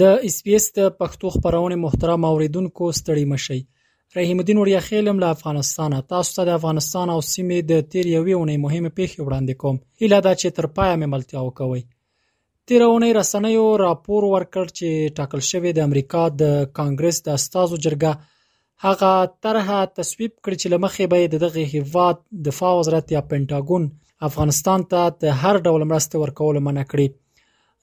د اس بي اس د پښتو خبرونې محترم اوریدونکو ستړي مشئ رحیم الدین وړیا خیلم له افغانستانه تاسو ته د افغانستان او سیمې د تیر یوې اونۍ مهمه پیښې وړاندې کوم هیله ده چې تر پایه مې ملتیا وکوي تیر اونۍ رسنیو راپور ورکړ چې ټاکل شوې د امریکا د کانګرس د استازو جرګه هغه طرحه تصویب کړې چې لمخې به د دغه هیواد دفاع وزارت یا پنټاګون افغانستان ته د هر ډول مرستې ورکولو منع کړي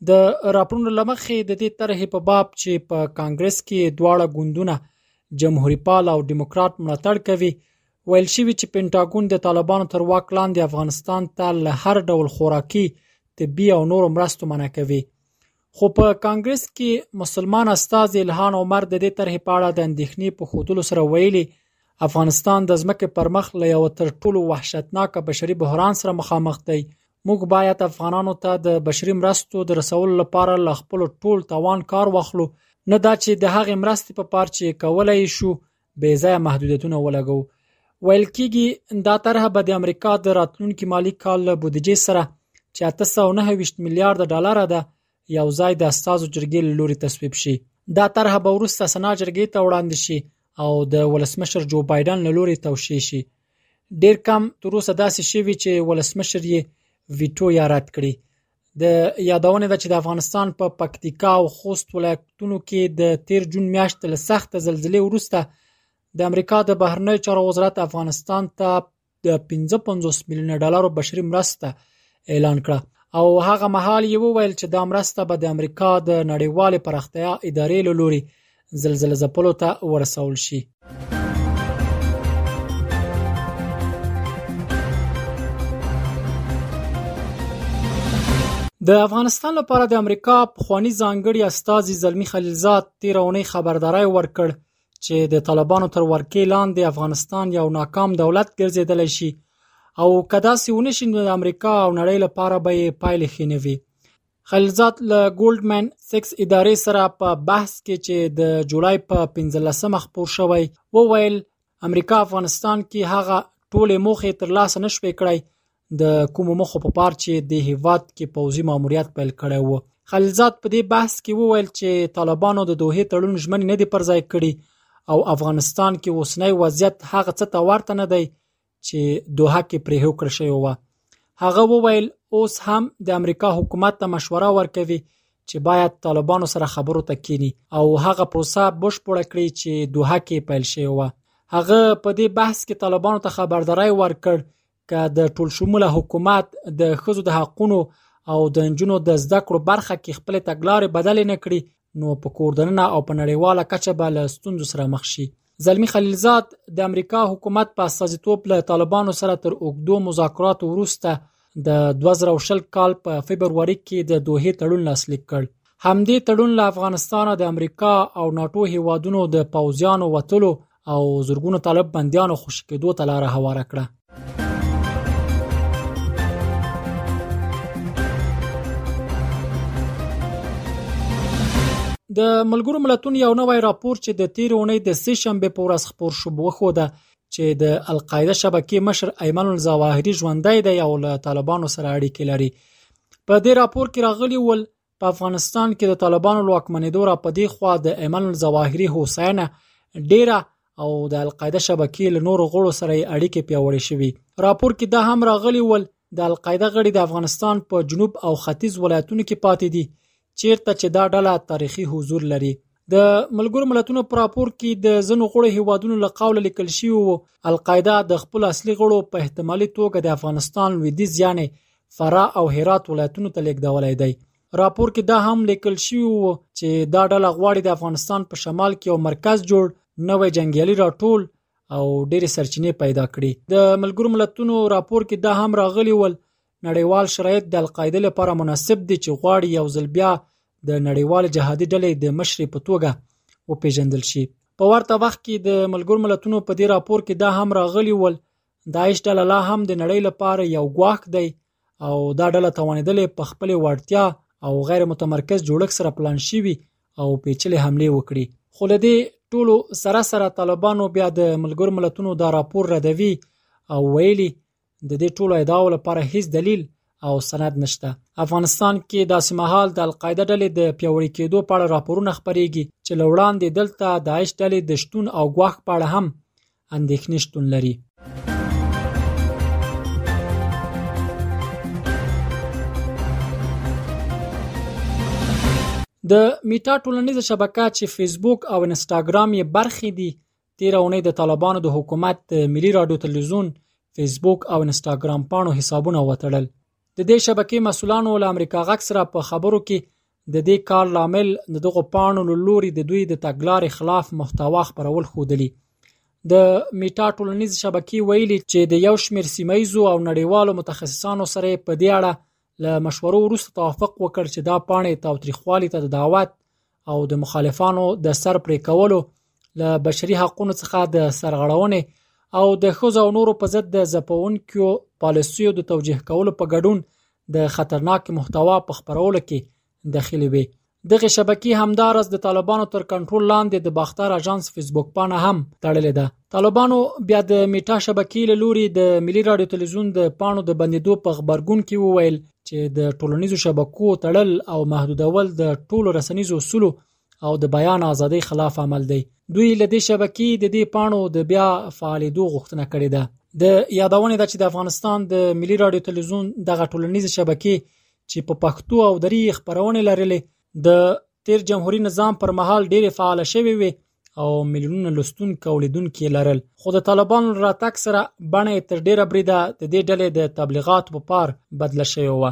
د راپورونو لمخې د دې طرحې په باب چې په کانګرس کې دواړه ګوندونه جمهوریت پال او دیموکرات ملاتړ کوي ویل شوی چې پنټاګون د طالبانو تر واک لاندې افغانستان ته له هر ډول خوراکي طبي او نورو مرستو منع کوي خو په کانګرس کې مسلمان استازي الهان عمر د دې طرحې په اړه د اندېښنې په ښودلو سره ویلي، افغانستان د ځمکې پر مخ له یو تر ټولو وحشتناک بشري بحران سره مخامخ دی موږ باید افغانانو ته د بشري مرستو د رسولو لپاره له خپل ټول توان کار واخلو نه دا چې د هغې مرستې په پار چې کولای شو بې ځایه محدودیتونه ولګوو. ویل کېږي دا طرحه به د امریکا د راتلونکي مالي کال له بودجې سره چې 829 میلیارد ډالر ده یو ځای د استازو جرګې له لوري تصویب شي دا طرحه به وروسته سنا جرګې ته وړاندې شي او د ولسمشر جو بایډن له لوري توشیح شي ډیر کم تر اوسه داسې شوي چې ولسمشر یې ویټو یا رد کړي د یادونې ده چې د افغانستان په پکتیکا او خوست ولایتونو کې د تیر جون میاشتې له سخت زلزلې وروسته د امریکا د بهرنیو چارو وزارت افغانستان ته د 55 میلیون ډالرو بشري مرسته اعلان کړه او هغه مهال یې وویل چې دا مرسته به د امریکا د نړیوال پراختیا ادارې له لوري زلزله ځپلو ته ورسول شي. د افغانستان لپاره د امریکا پخوانی ځانګړي استاذ زلمی خلیلزاد تیر اونۍ خبرداري ورکړ چې د طالبانو تر ورکې لاندې افغانستان یو ناکام دولت ګرځیدل شي او کدا سیونه شي د امریکا او نړۍ لپاره به پایلې خینوي خلیلزاد له ګولډمن سکس ادارې سره په بحث کې چې د جولای په 15مه خپور شوی وویل امریکا افغانستان کې هغه ټولې موخې ترلاسه نشوې کړای د کومو مخو په پار چې د هیواد کې پوځي ماموریت پیل کړی وو خلیلزاد په دې بحث کې وویل چې طالبانو د دوه تړون ژمنې نه دی پر ځای کړي او افغانستان کې اوسنی وضعیت هغه څه ته ورته نه دی چې دوحه کې پرې هوکړه شوې وه هغه وویل اوس هم د امریکا حکومت ته مشوره ورکوي چې باید طالبانو سره خبرو ته کینی او هغه پروسه بشپړه کړي چې دوحه کې پیل شوی و هغه په دې بحث کې طالبانو ته خبرداري ورکړ چې د ټولشموله حکومت د خزو د حقونو او د انجونو د زده کړو برخه کې خپل تګلارې بدلې نه کړي نو په کور دننه او په نړیواله کچه به له ستونزو سره مخ شي زلمی خلیلزاد د امریکا حکومت په استازیتوب له طالبانو سره تر اوږدو مذاکراتو وروسته د 2020 کال په فبروري کې د دوه تړون لاسلیک کړ همدې تړون له افغانستانه د امریکا او ناتو هیوادونو د پوځیانو وتلو او زرګونو طالب بنديانو خوشی کېدو ته لار هواره کړه د ملګرو ملتونو یو نوی راپور چې د تیر اونۍ د سې شنبه په ورځ خبر شو بوخو ده چې د القاعده شبکې مشر ایمن الزواهری ژوندۍ دی او له طالبانو سره اړیکې لري په دې راپور کې راغلی ول په افغانستان کې د طالبانو له واکمنېدو را په دې خوا د ایمن الظواهري هوساینه ډېره او د القاعده شبکې له نورو غړو سره یې اړیکې پیاوړې شوي راپور کې دا هم راغلي ول د القاعده غړي د افغانستان په جنوب او ختیځ ولایتونو کې پاتې دي چیرته چې دا ډله تاریخي حضور لري د ملګرو ملتونو پر راپور کې د زنو غړو هیوادونو له قوله لیکل شوی وو القاعده د خپل اصلي غړو په احتمالي توګه د افغانستان لویدیځ یانې فراه او هرات ولایتونو ته لیږدولی دی. راپور کې دا هم لیکل شوي وو چې دا ډله غواړي د افغانستان په شمال کې یو مرکز جوړ نوی جنګیالي راټول او ډېرې سرچینې پیدا کړي د ملګرو ملتونو راپور کې دا هم راغلي ول نړیوال شرایط د القاعده لپاره مناسب دي چې غواړي یو ځل بیا د نړیوال جهادي ډلې د مشرې په توګه وپیژندل شي په ورته وخت کې د ملګرو ملتونو په دې راپور کې دا هم راغلي ول داعش ډله لا هم د نړۍ لپاره یو ګواښ دی او دا ډله توانېدلې په خپل وړتیا او غیر متمرکز جوړښت سره پلان شوی او پیچلې حمله وکړي خو له دې ټولو سره سره طالبانو بیا د ملګرو ملتونو دا راپور ردوي او ویلي د دې ټولو ادعاو لپاره هیڅ دلیل او سند نشته افغانستان کې داسې مهال د القاعده ډلې د پیوړی کېدو په اړه راپورونه خبرېږي چې لوړاندې دلته داعش ډلې د شتون او غواخ په اړه هم اندېښنې شتون لري. د میټا ټولنیزه شبکه چې فیسبوک او انستاګرام یې برخې دي تیر اونۍ د طالبانو د حکومت د ملي رادیو تلویزیون فیسبوک او انستاګرام پاڼو حسابونه وتړل د دې شبکې مسولانو له امریکا غږ سره په خبرو کې د دې کار لامل د دغو پاڼو له لوري د دوی د تګلارې خلاف محتوا خپرول ښودلي. د میټا ټولنیز شبکې ویلي چې د یو شمېر سیمایزو او نړیوالو متخصصانو سره په دې اړه له مشورو وروسته توافق وکړ چې دا پاڼې تاوتریخوالي ته د دعوت او د مخالفانو د سر پرې کولو له بشري حقوقو څخه د سرغړونې او د ښځو او نورو په ضد د ځپونکو پالیسیو د توجیه کولو په ګډون د خطرناکې محتوا په خپرولو کې دخیلې وې. دغې شبکې همداراز د طالبانو تر کنټرول لاندې د باختر اژانس فیسبوک پاڼه هم تړلې ده. طالبانو بیا د میټا شبکې له لوري د ملي رادیو تلویزیون د پاڼو د بندیدو په خبرګون کې وویل چې د ټولنیزو شبکو تړل او محدودول د ټولو رسنیزو اصولو او د بیان ازادۍ خلاف عمل دی. دوی له دې شبکې د دې پاڼو د بیا فعالېدو غوښتنه کړې ده. د یادونې ده چې د افغانستان د ملي راډیو تلویزیون دغه ټولنیزې شبکې چې په پښتو او دري یې خپرونې لرلې د تېر جمهوري نظام پر مهال ډېرې فعاله شوې وې او میلیونونه لوستونکي او لیدونکي یې لرل خو د طالبانو له راتګ سره بڼه یې تر ډېره بریده د دې ډلې د تبلیغاتو په پار بدله شوې وه.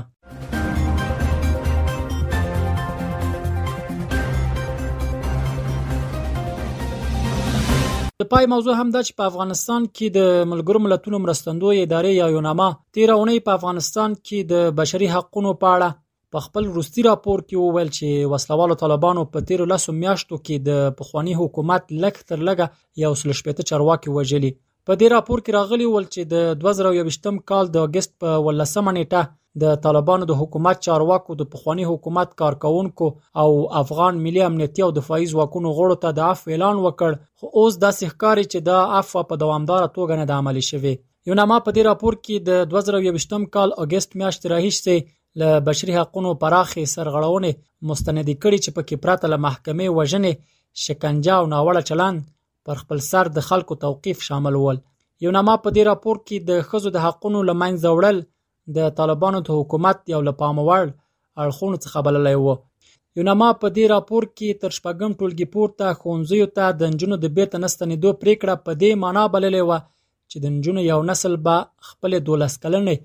د پای موضوع هم دا چې په افغانستان کې د ملګرو ملتونو مرستندوی ادارې یا یوناما تیر اونۍ په افغانستان کې د بشري حقوقو په اړه په خپل روستي راپور کې وویل چې وسلوالو طالبانو په تیر لاسو میاشتو کې د پخوانی حکومت لک تر لګه یو سل شپېته چارواکي وژلي په دې راپور کې راغلي ول چې د 2021م کال د اگست په 18مه نیټه د طالبانو د حکومت چارواکو د پخوانی حکومت کارکونکو او افغان ملي امنیتي او دفاعي ځواکونو غړو ته د عفو اعلان وکړ خو اوس داسې ښکاري چې دا عفو په دوامدار توګه نه د عملی شوی یوناما په دې راپور کې د 2021م کال اگست میاشت راهیسې له بشري حقوقو پراخې سرغړونې مستندې کړي چې پکې پرته له محکمې وژنې شکنجه او ناوړه چلند پر خپل سر د خلکو توقیف شامل ول. یوناما په دې راپور کې د ښځو د حقونو له منځه وړل د طالبانو د حکومت یو له پامه وړ اړخونو څخه بللی و. یوناما په دې راپور کې تر شپږم ټولګي پورته ښوونځیو ته د نجونو د بېرته نه ستنېدو پرېکړه په دې مانا بللې وه چې د نجونو یو نسل به خپلې دولس کلنې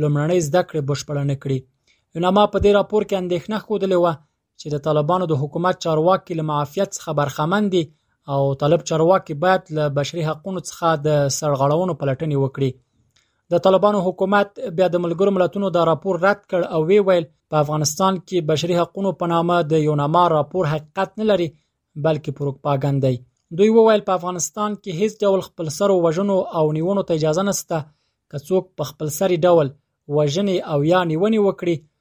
لومړنۍ زده کړې بشپړه نه کړي. یوناما په دې راپور کې اندېښنه ښودلې وه چې د طالبانو د حکومت چارواکي له معافیت څخه برخمن دي او طالب چارواکي باید له بشري حقوقو څخه د سرغړونو پلټنې وکړي د طالبانو حکومت بیا د ملګرو ملتونو دا راپور رد کړ او وی ویل په افغانستان کې بشري حقوقو په نامه د یوناما راپور حقیقت نه لري بلکې پروپاګند دی دوی وویل په افغانستان کې هیڅ ډول خپل سر وژنو او نیونو ته اجازه نشته که څوک په خپل سری ډول وژنې او یا نیونې وکړي